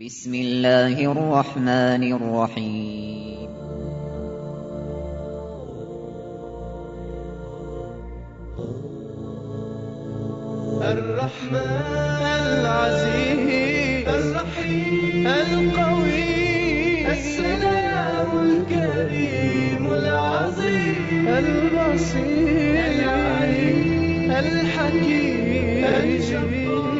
بسم الله الرحمن الرحيم. الرحمن العزيز الرحيم القوي السلام الكريم العظيم البصير العليم الحكيم الجبار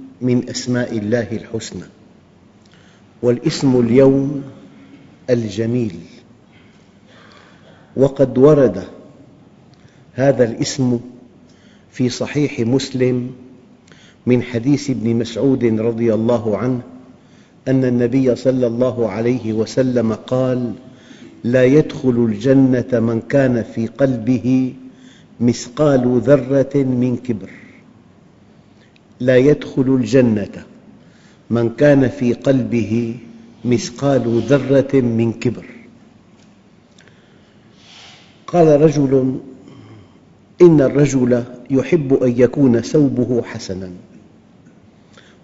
من أسماء الله الحسنى والاسم اليوم الجميل. وقد ورد هذا الاسم في صحيح مسلم من حديث ابن مسعود رضي الله عنه أن النبي صلى الله عليه وسلم قال لا يدخل الجنة من كان في قلبه مثقال ذرة من كبر. لا يدخل الجنة. من كان في قلبه مثقال ذرة من كبر. قال رجل إن الرجل يحب أن يكون ثوبه حسناً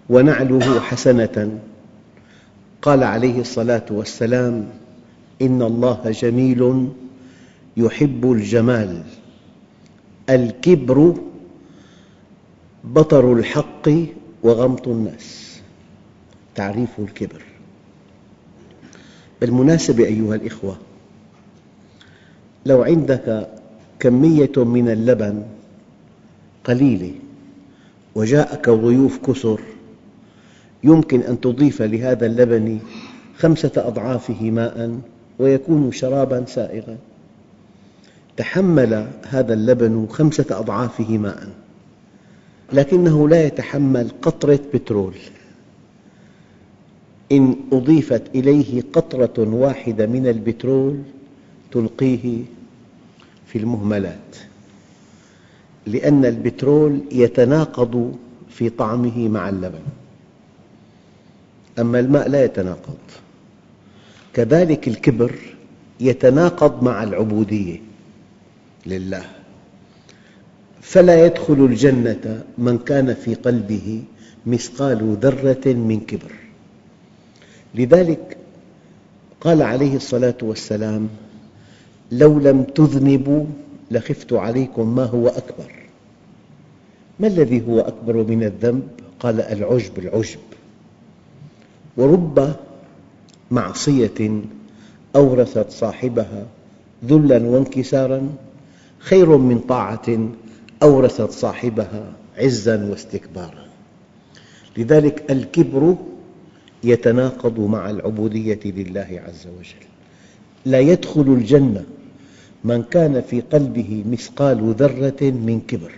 ونعله حسنة. قال عليه الصلاة والسلام إن الله جميل يحب الجمال. الكبر بطر الحق وغمط الناس. تعريف الكبر. بالمناسبة أيها الأخوة لو عندك كمية من اللبن قليلة وجاءك ضيوف كثر يمكن أن تضيف لهذا اللبن خمسة أضعافه ماء ويكون شراباً سائغاً. تحمل هذا اللبن خمسة أضعافه ماء. لكنه لا يتحمل قطرة بترول. إن أضيفت إليه قطرة واحدة من البترول تلقيه في المهملات لأن البترول يتناقض في طعمه مع اللبن. أما الماء لا يتناقض. كذلك الكبر يتناقض مع العبودية لله. فلا يدخل الجنة من كان في قلبه مثقال ذرة من كبر. لذلك قال عليه الصلاة والسلام لو لم تذنبوا لخفت عليكم ما هو أكبر. ما الذي هو أكبر من الذنب؟ قال العجب العجب. ورب معصية أورثت صاحبها ذلاً وانكساراً خير من طاعة أورثت صاحبها عزاً واستكباراً. لذلك الكبر يتناقض مع العبودية لله عز وجل. لا يدخل الجنة من كان في قلبه مثقال ذرة من كبر.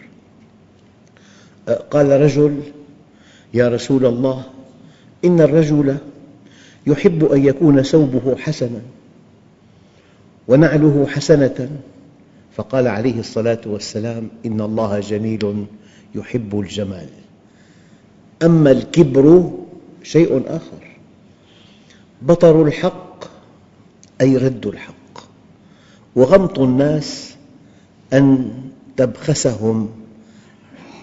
قال رجل يا رسول الله إن الرجل يحب أن يكون ثوبه حسناً ونعله حسنة فقال عليه الصلاة والسلام إن الله جميل يحب الجمال. أما الكبر شيء آخر. بطر الحق أي رد الحق. وغمط الناس أن تبخسهم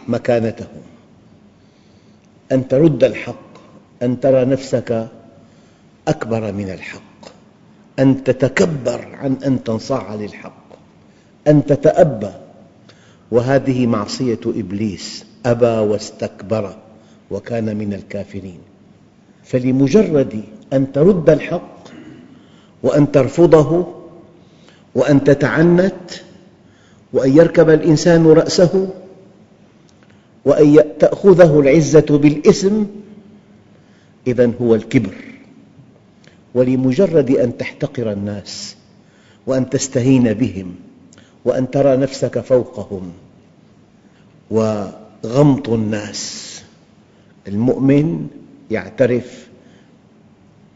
مكانتهم. أن ترد الحق أن ترى نفسك أكبر من الحق. أن تتكبر عن أن تنصاع للحق. أن تتأبى. وهذه معصية إبليس. أبى واستكبر وكان من الكافرين. فلمجرد أن ترد الحق وأن ترفضه وأن تتعنت وأن يركب الإنسان رأسه وأن تأخذه العزة بالإثم إذا هو الكبر. ولمجرد أن تحتقر الناس وأن تستهين بهم وأن ترى نفسك فوقهم. وغمط الناس. المؤمن يعترف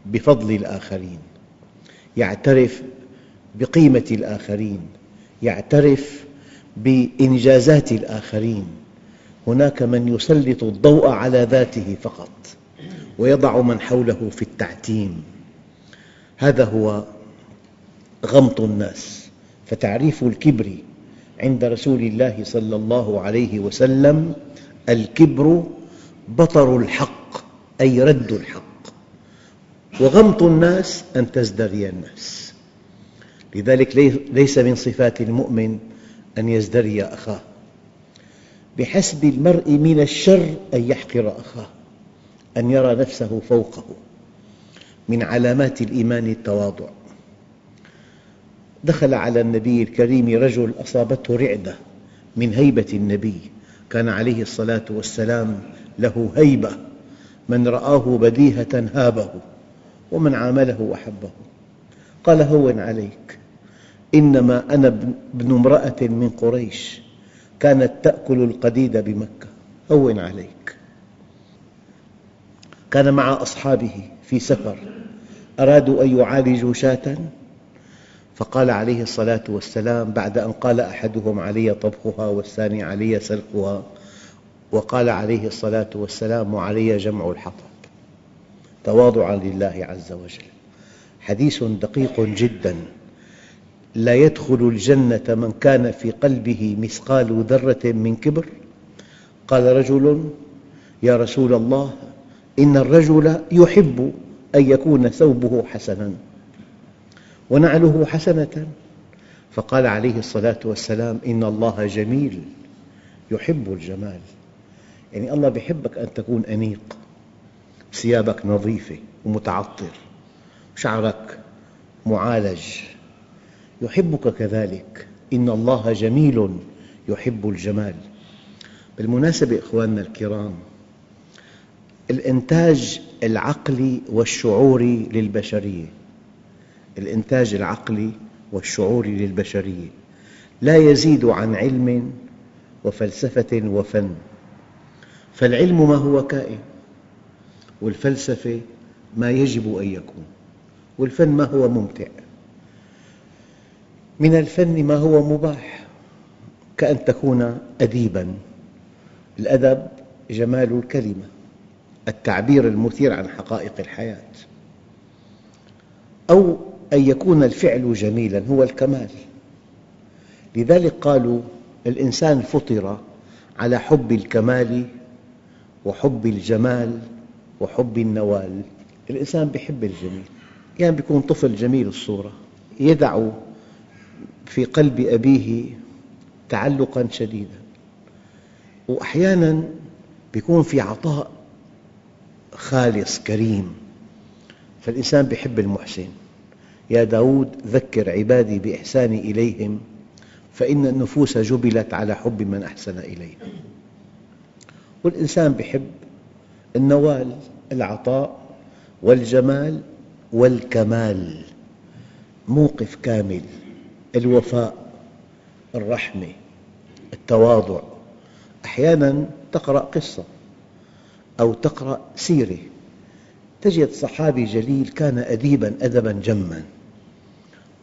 بفضل الآخرين يعترف بقيمة الآخرين يعترف بإنجازات الآخرين. هناك من يسلط الضوء على ذاته فقط ويضع من حوله في التعتيم. هذا هو غمط الناس. فتعريف الكبر عند رسول الله صلى الله عليه وسلم الكبر بطر الحق أي رد الحق. وغمط الناس أن تزدري الناس. لذلك ليس من صفات المؤمن أن يزدري أخاه. بحسب المرء من الشر أن يحقر أخاه أن يرى نفسه فوقه. من علامات الإيمان التواضع. دخل على النبي الكريم رجل أصابته رعدة من هيبة النبي. كان عليه الصلاة والسلام له هيبة. من رآه بديهة هابه ومن عامله أحبه. قال هون عليك إنما أنا ابن امرأة من قريش كانت تأكل القديد بمكة. هون عليك. كان مع أصحابه في سفر أرادوا أن يعالجوا شاة. فقال عليه الصلاة والسلام بعد أن قال أحدهم علي طبخها والثاني علي سلقها وقال عليه الصلاة والسلام وعلي جمع الحطب. تواضعا لله عز وجل. حديث دقيق جدا. لا يدخل الجنة من كان في قلبه مثقال ذرة من كبر؟ قال رجل يا رسول الله إن الرجل يحب أن يكون ثوبه حسناً. ونعله حسنة. فقال عليه الصلاة والسلام إن الله جميل يحب الجمال. يعني الله يحبك أن تكون أنيق ثيابك نظيفة ومتعطر شعرك معالج. يحبك كذلك. إن الله جميل يحب الجمال. بالمناسبة إخواننا الكرام الإنتاج العقلي والشعوري للبشرية الإنتاج العقلي والشعوري للبشرية. لا يزيد عن علم وفلسفة وفن. فالعلم ما هو كائن والفلسفة ما يجب أن يكون والفن ما هو ممتع. من الفن ما هو مباح كأن تكون أديباً. الأدب جمال الكلمة التعبير المثير عن حقائق الحياة. أو أن يكون الفعل جميلاً هو الكمال. لذلك قالوا الإنسان فطر على حب الكمال وحب الجمال وحب النوال. الإنسان يحب الجميل. يعني يكون طفل جميل الصورة. يدع في قلب أبيه تعلقاً شديداً. وأحياناً يكون في عطاء خالص كريم. فالإنسان يحب المحسن. يا داود ذكر عبادي بإحساني إليهم فإن النفوس جبلت على حب من أحسن إليهم والإنسان يحب النوال العطاء والجمال والكمال. موقف كامل الوفاء الرحمة التواضع. أحياناً تقرأ قصة أو تقرأ سيرة تجد صحابي جليل كان أديباً أدباً جماً.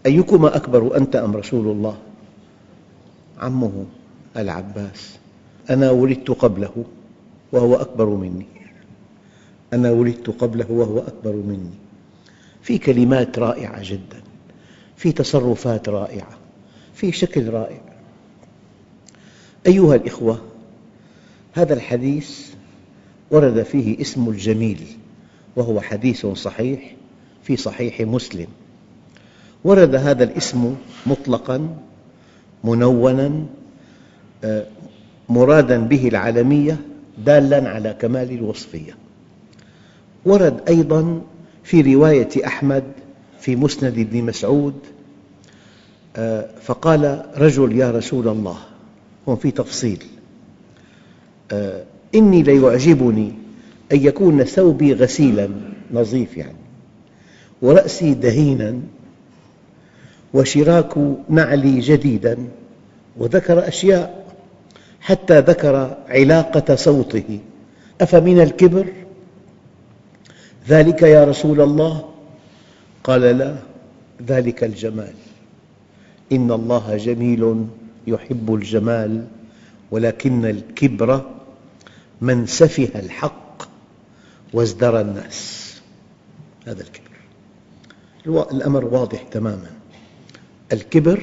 أيكما أكبر أنت أم رسول الله؟ عمه العباس. أنا ولدت قبله وهو أكبر مني. أنا ولدت قبله وهو أكبر مني. في كلمات رائعة جداً. في تصرفات رائعة. في شكل رائع. أيها الأخوة هذا الحديث ورد فيه اسم الجميل وهو حديث صحيح في صحيح مسلم. ورد هذا الاسم مطلقاً منونا آه، مرادا به العالمية دالا على كمال الوصفية. ورد أيضاً في رواية أحمد في مسند ابن مسعود آه، فقال رجل يا رسول الله هون في تفصيل آه، إني ليعجبني أن يكون ثوبي غسيلاً نظيف يعني ورأسي دهيناً وشراك نعلي جديداً وذكر أشياء حتى ذكر علاقة صوته. أفمن الكبر؟ ذلك يا رسول الله؟ قال لا ذلك الجمال. إن الله جميل يحب الجمال ولكن الكبر من سفه الحق وازدرى الناس. هذا الكبر. الأمر واضح تماما. الكبر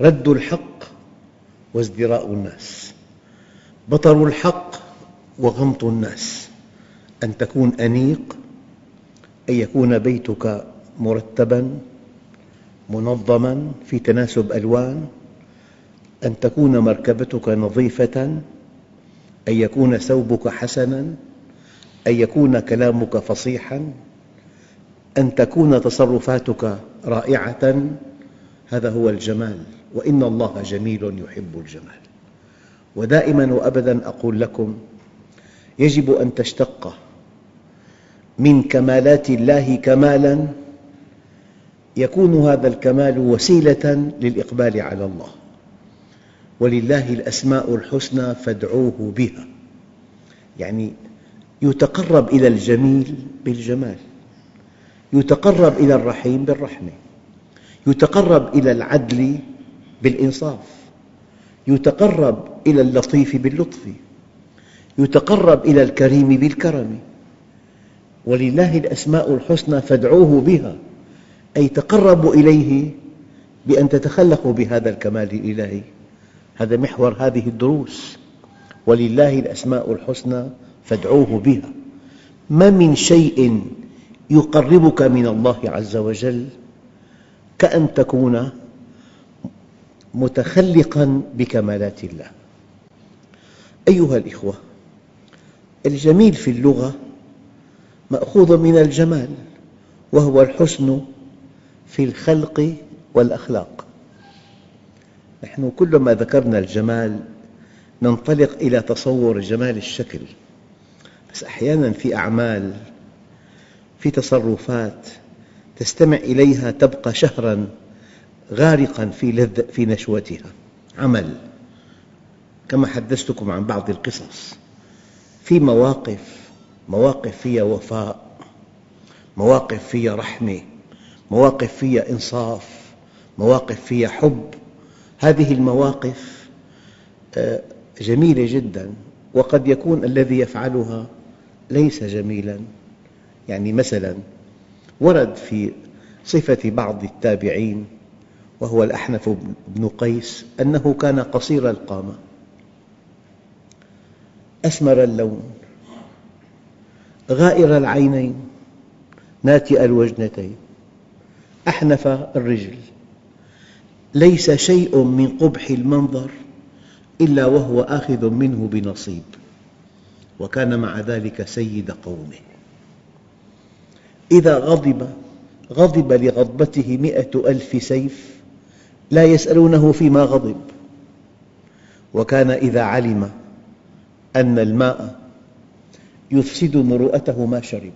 رد الحق وازدراء الناس. بطر الحق وغمط الناس. أن تكون أنيق أن يكون بيتك مرتباً منظماً في تناسب ألوان. أن تكون مركبتك نظيفة أن يكون ثوبك حسناً أن يكون كلامك فصيحاً. أن تكون تصرفاتك رائعة. هذا هو الجمال وإن الله جميل يحب الجمال. ودائماً وأبداً أقول لكم يجب أن تشتق من كمالات الله كمالاً يكون هذا الكمال وسيلة للإقبال على الله. ولله الأسماء الحسنى فادعوه بها. يعني يتقرب إلى الجميل بالجمال يتقرب إلى الرحيم بالرحمة. يتقرب إلى العدل بالإنصاف يتقرب إلى اللطيف باللطف يتقرب إلى الكريم بالكرم. ولله الأسماء الحسنى فادعوه بها أي تقربوا إليه بأن تتخلقوا بهذا الكمال الإلهي. هذا محور هذه الدروس. ولله الأسماء الحسنى فادعوه بها. ما من شيء يقربك من الله عز وجل كأن تكون متخلقاً بكمالات الله. أيها الأخوة الجميل في اللغة مأخوذ من الجمال وهو الحسن في الخلق والأخلاق. نحن كلما ذكرنا الجمال ننطلق إلى تصور جمال الشكل بس أحياناً في أعمال في تصرفات تستمع إليها تبقى شهراً غارقاً في, لذ في نشوتها. عمل. كما حدثتكم عن بعض القصص. في مواقف مواقف فيها وفاء مواقف فيها رحمة مواقف فيها إنصاف مواقف فيها حب. هذه المواقف آه، جميلة جداً وقد يكون الذي يفعلها ليس جميلاً. يعني مثلاً ورد في صفة بعض التابعين وهو الأحنف بن قيس أنه كان قصير القامة. أسمر اللون غائر العينين ناتئ الوجنتين. أحنف الرجل. ليس شيء من قبح المنظر إلا وهو آخذ منه بنصيب وكان مع ذلك سيد قومه. إذا غضب غضب لغضبته مئة ألف سيف لا يسألونه فيما غضب. وكان إذا علم أن الماء يفسد مروءته ما شرب.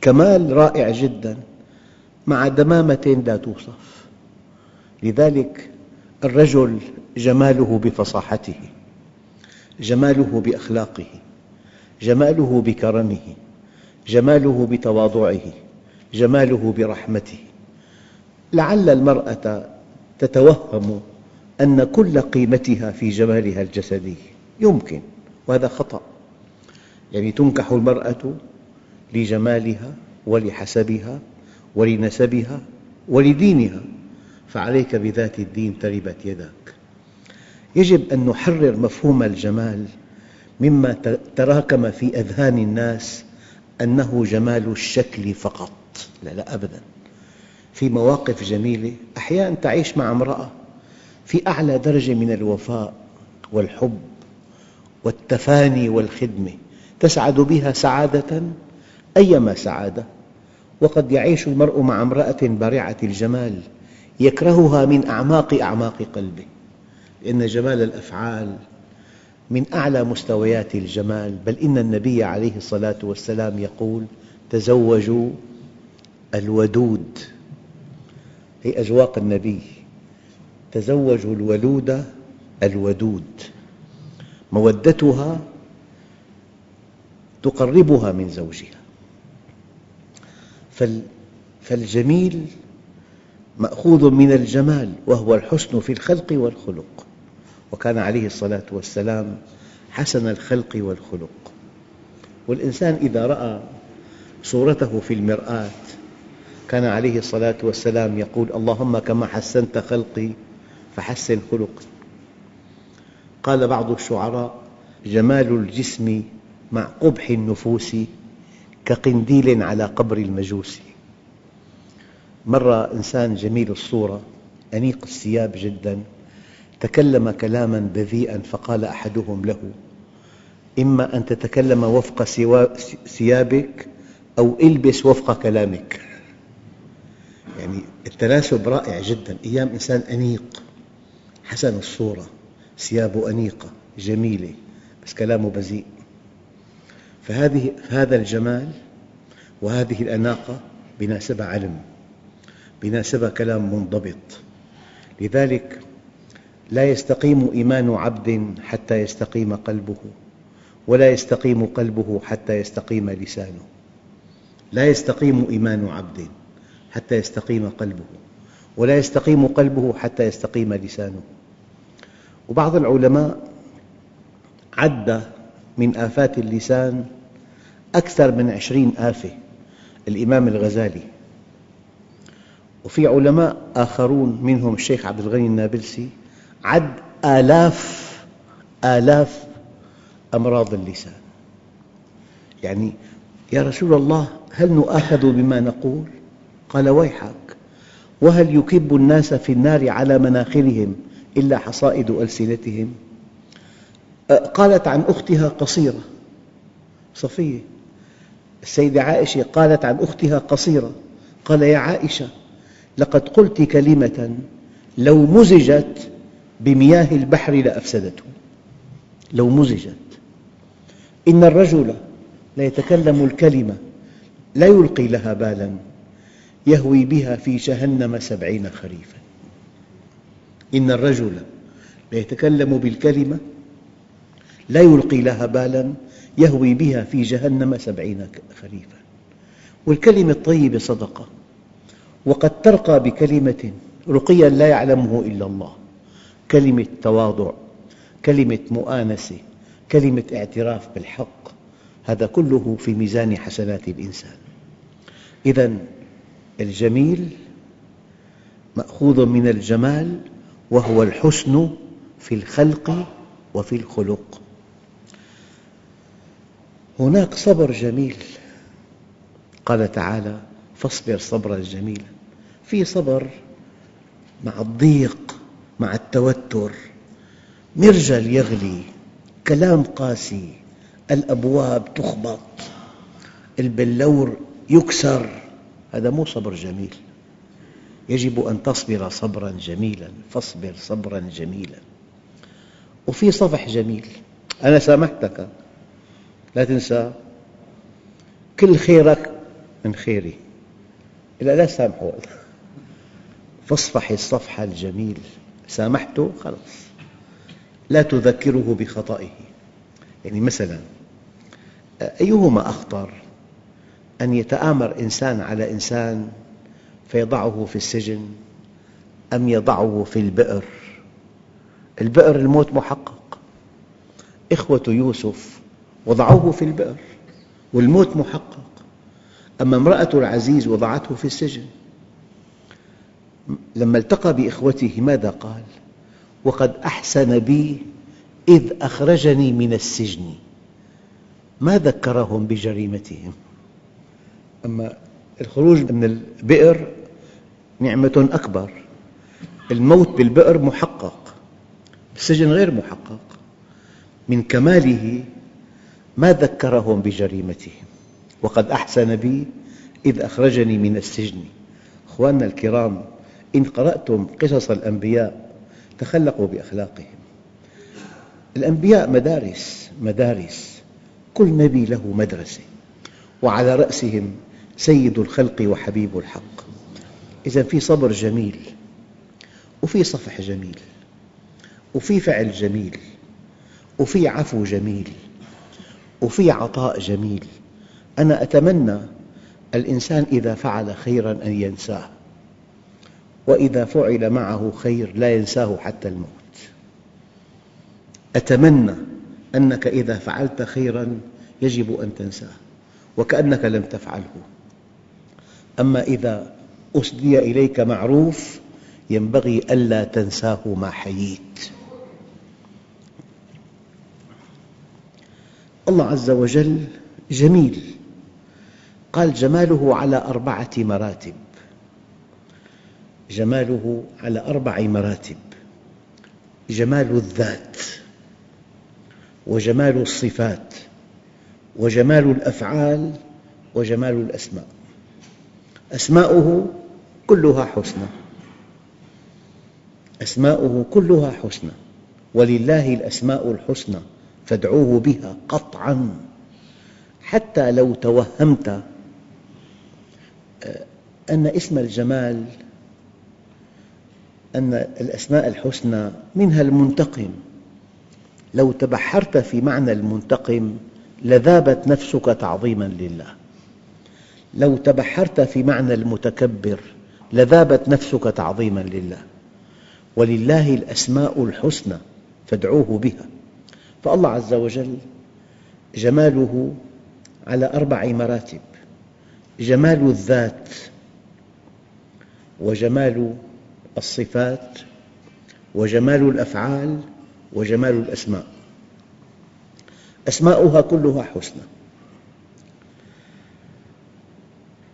كمال رائع جداً مع دمامة لا توصف. لذلك الرجل جماله بفصاحته جماله بأخلاقه جماله بكرمه. جماله بتواضعه جماله برحمته. لعل المرأة تتوهم أن كل قيمتها في جمالها الجسدي. يمكن وهذا خطأ. يعني تنكح المرأة لجمالها ولحسبها ولنسبها ولدينها فعليك بذات الدين تربت يداك. يجب أن نحرر مفهوم الجمال مما تراكم في أذهان الناس أنه جمال الشكل فقط. لا لا أبداً. في مواقف جميلة أحياناً تعيش مع امرأة في أعلى درجة من الوفاء والحب والتفاني والخدمة تسعد بها سعادة أيما سعادة. وقد يعيش المرء مع امرأة بارعة الجمال يكرهها من أعماق أعماق قلبه. لأن جمال الأفعال من أعلى مستويات الجمال بل إن النبي عليه الصلاة والسلام يقول تزوجوا الودود. هي أجواق النبي تزوجوا الولود الودود. مودتها تقربها من زوجها. فالجميل مأخوذ من الجمال وهو الحسن في الخلق والخلق. وكان عليه الصلاة والسلام حسن الخلق والخلق. والإنسان إذا رأى صورته في المرآة كان عليه الصلاة والسلام يقول اللهم كما حسنت خلقي فحسن خلقي. قال بعض الشعراء جمال الجسم مع قبح النفوس كقنديل على قبر المجوس. مرة إنسان جميل الصورة أنيق الثياب جداً. تكلم كلاما بذيئا فقال أحدهم له إما أن تتكلم وفق ثيابك أو إلبس وفق كلامك. يعني التناسب رائع جدا. أيام إنسان أنيق حسن الصورة ثيابه أنيقة جميلة بس كلامه بذيء. فهذه هذا الجمال وهذه الأناقة بناسبها علم بناسبها كلام منضبط. لذلك لا يستقيم إيمان عبد حتى يستقيم قلبه ولا يستقيم قلبه حتى يستقيم لسانه. لا يستقيم إيمان عبد حتى يستقيم قلبه ولا يستقيم قلبه حتى يستقيم لسانه. وبعض العلماء عد من آفات اللسان أكثر من عشرين آفة الإمام الغزالي. وفي علماء آخرون منهم الشيخ عبد الغني النابلسي عد آلاف آلاف أمراض اللسان. يعني يا رسول الله هل نؤاخذ بما نقول؟ قال ويحك. وهل يكب الناس في النار على مناخرهم إلا حصائد ألسنتهم؟ قالت عن أختها قصيرة. صفية. السيدة عائشة قالت عن أختها قصيرة. قال يا عائشة لقد قلت كلمة لو مزجت بمياه البحر لأفسدته لو مزجت. إن الرجل ليتكلم الكلمة لا يلقي لها بالا يهوي بها في جهنم سبعين خريفا. إن الرجل ليتكلم بالكلمة لا يلقي لها بالا يهوي بها في جهنم سبعين خريفا. والكلمة الطيبة صدقة. وقد ترقى بكلمة رقيا لا يعلمه إلا الله. كلمة تواضع كلمة مؤانسة كلمة اعتراف بالحق هذا كله في ميزان حسنات الإنسان. إذا الجميل مأخوذ من الجمال وهو الحسن في الخلق وفي الخلق. هناك صبر جميل. قال تعالى فاصبر صبرا جميلا في صبر مع الضيق. مع التوتر. مرجل يغلي كلام قاسي الأبواب تخبط البلور يكسر. هذا مو صبر جميل. يجب أن تصبر صبرا جميلا فاصبر صبرا جميلا. وفي صفح جميل. أنا سامحتك. لا تنسى. كل خيرك من خيري. إلا لا تسامحه فاصفح الصفح الجميل. سامحته خلاص. لا تذكره بخطئه. يعني مثلا أيهما أخطر؟ أن يتآمر إنسان على إنسان فيضعه في السجن أم يضعه في البئر؟ البئر الموت محقق. إخوة يوسف وضعوه في البئر والموت محقق. أما امرأة العزيز وضعته في السجن. لما التقى بإخوته ماذا قال؟ وقد أحسن بي إذ أخرجني من السجن. ما ذكرهم بجريمتهم؟ أما الخروج من البئر نعمة أكبر. الموت بالبئر محقق السجن غير محقق. من كماله ما ذكرهم بجريمتهم. وقد أحسن بي إذ أخرجني من السجن. أخواننا الكرام إن قرأتم قصص الأنبياء تخلقوا بأخلاقهم. الأنبياء مدارس مدارس. كل نبي له مدرسة. وعلى رأسهم سيد الخلق وحبيب الحق. إذا في صبر جميل وفي صفح جميل وفي فعل جميل وفي عفو جميل وفي عطاء جميل. أنا أتمنى الإنسان إذا فعل خيراً أن ينساه. وإذا فعل معه خير لا ينساه حتى الموت. أتمنى أنك إذا فعلت خيراً يجب أن تنساه وكأنك لم تفعله. أما إذا أسدي إليك معروف ينبغي ألا تنساه ما حييت. الله عز وجل جميل. قال جماله على أربعة مراتب. جماله على أربع مراتب. جمال الذات وجمال الصفات وجمال الأفعال وجمال الأسماء. أسماؤه كلها حسنى. أسماؤه كلها حسنى. ولله الأسماء الحسنى فادعوه بها قطعاً. حتى لو توهمت آه، أن اسم الجمال أن الأسماء الحسنى منها المنتقم. لو تبحرت في معنى المنتقم لذابت نفسك تعظيماً لله. لو تبحرت في معنى المتكبر لذابت نفسك تعظيماً لله. ولله الأسماء الحسنى فادعوه بها. فالله عز وجل جماله على أربع مراتب. جمال الذات وجمال الصفات وجمال الأفعال وجمال الأسماء. أسماؤها كلها حسنى.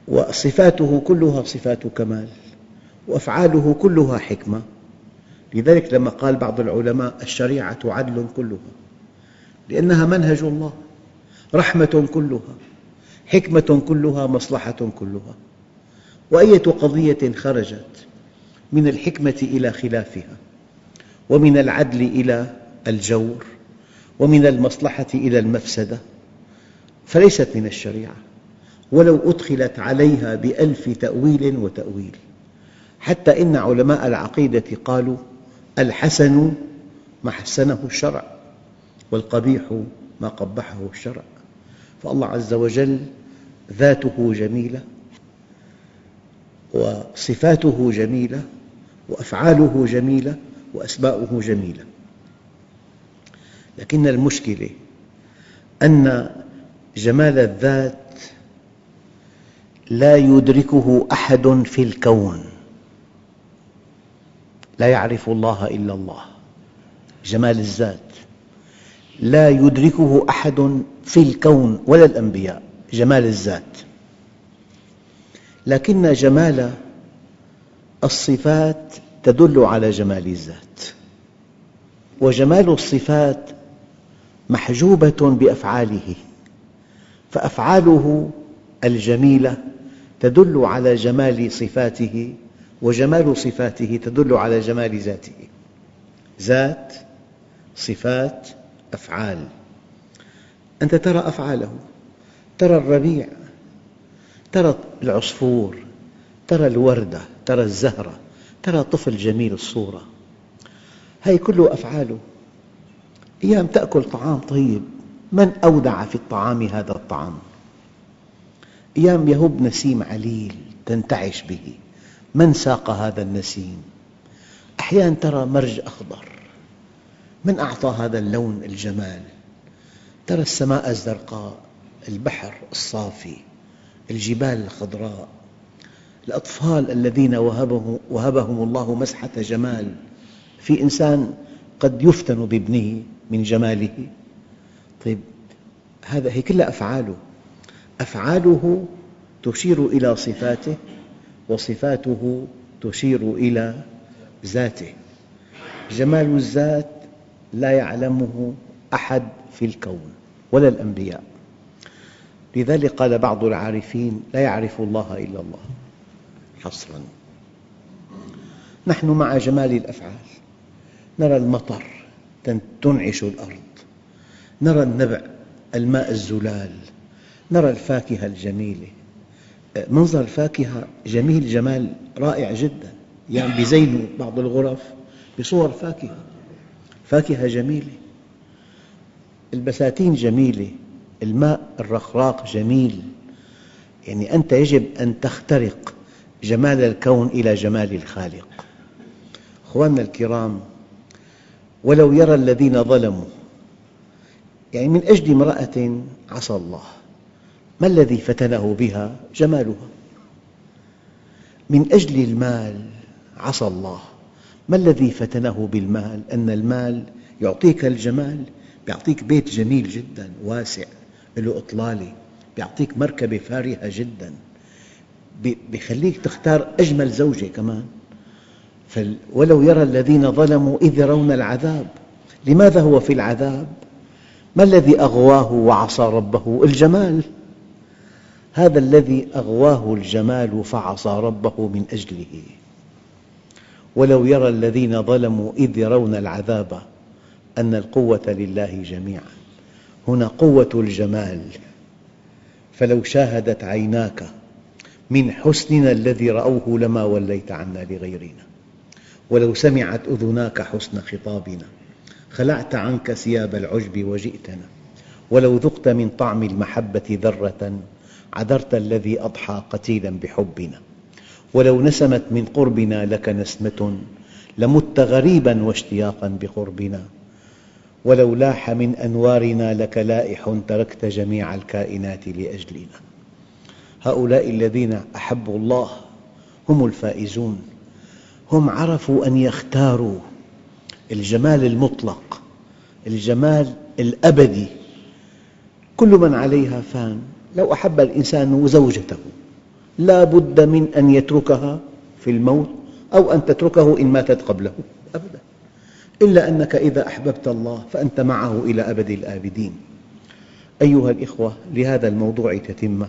وصفاته كلها صفات كمال. وأفعاله كلها حكمة. لذلك لما قال بعض العلماء الشريعة عدل كلها. لأنها منهج الله. رحمة كلها. حكمة كلها. مصلحة كلها. وأية قضية خرجت؟ من الحكمة إلى خلافها ومن العدل إلى الجور ومن المصلحة إلى المفسدة فليست من الشريعة. ولو أدخلت عليها بألف تأويل وتأويل حتى إن علماء العقيدة قالوا الحسن ما حسنه الشرع والقبيح ما قبحه الشرع. فالله عز وجل ذاته جميلة وصفاته جميلة وأفعاله جميلة وأسماؤه جميلة. لكن المشكلة أن جمال الذات لا يدركه أحد في الكون. لا يعرف الله إلا الله. جمال الذات لا يدركه أحد في الكون ولا الأنبياء. جمال الذات. لكن جمال الصفات تدل على جمال الذات. وجمال الصفات محجوبة بأفعاله فأفعاله الجميلة تدل على جمال صفاته وجمال صفاته تدل على جمال ذاته. ذات صفات أفعال. أنت ترى أفعاله ترى الربيع ترى العصفور ترى الوردة. ترى الزهرة ترى طفل جميل الصورة. هذه كله أفعاله. أيام تأكل طعام طيب. من أودع في الطعام هذا الطعام؟ أيام يهب نسيم عليل تنتعش به. من ساق هذا النسيم؟ أحيانا ترى مرج أخضر. من أعطى هذا اللون الجمال؟ ترى السماء الزرقاء البحر الصافي الجبال الخضراء. الأطفال الذين وهبهم الله مسحة جمال. في إنسان قد يفتن بابنه من جماله. طيب هذا هي كلها أفعاله. أفعاله تشير إلى صفاته وصفاته تشير إلى ذاته. جمال الذات لا يعلمه أحد في الكون ولا الأنبياء. لذلك قال بعض العارفين لا يعرف الله إلا الله. حصراً. نحن مع جمال الأفعال. نرى المطر تنعش الأرض. نرى النبع الماء الزلال. نرى الفاكهة الجميلة. منظر الفاكهة جميل جمال رائع جدا. يعني بيزينوا بعض الغرف بصور فاكهة. فاكهة جميلة. البساتين جميلة. الماء الرخراق جميل. يعني أنت يجب أن تخترق جمال الكون إلى جمال الخالق أخواننا الكرام ولو يرى الذين ظلموا يعني من أجل امرأة عصى الله ما الذي فتنه بها؟ جمالها من أجل المال عصى الله ما الذي فتنه بالمال؟ أن المال يعطيك الجمال يعطيك بيت جميل جدا واسع له إطلالة يعطيك مركبة فارهة جدا يخليك تختار أجمل زوجة كمان. ولو يرى الذين ظلموا إذ يرون العذاب لماذا هو في العذاب؟ ما الذي أغواه وعصى ربه؟ الجمال. هذا الذي أغواه الجمال فعصى ربه من أجله. ولو يرى الذين ظلموا إذ يرون العذاب أن القوة لله جميعا. هنا قوة الجمال. فلو شاهدت عيناك من حسننا الذي رأوه لما وليت عنا لغيرنا. ولو سمعت أذناك حسن خطابنا خلعت عنك ثياب العجب وجئتنا. ولو ذقت من طعم المحبة ذرة عذرت الذي أضحى قتيلا بحبنا. ولو نسمت من قربنا لك نسمة لمت غريبا واشتياقا بقربنا. ولو لاح من أنوارنا لك لائح تركت جميع الكائنات لأجلنا. هؤلاء الذين أحبوا الله هم الفائزون. هم عرفوا أن يختاروا الجمال المطلق الجمال الأبدي. كل من عليها فان. لو أحب الإنسان زوجته لا بد من أن يتركها في الموت أو أن تتركه إن ماتت قبله. أبدا. إلا أنك إذا أحببت الله فأنت معه إلى أبد الآبدين. أيها الإخوة لهذا الموضوع تتمة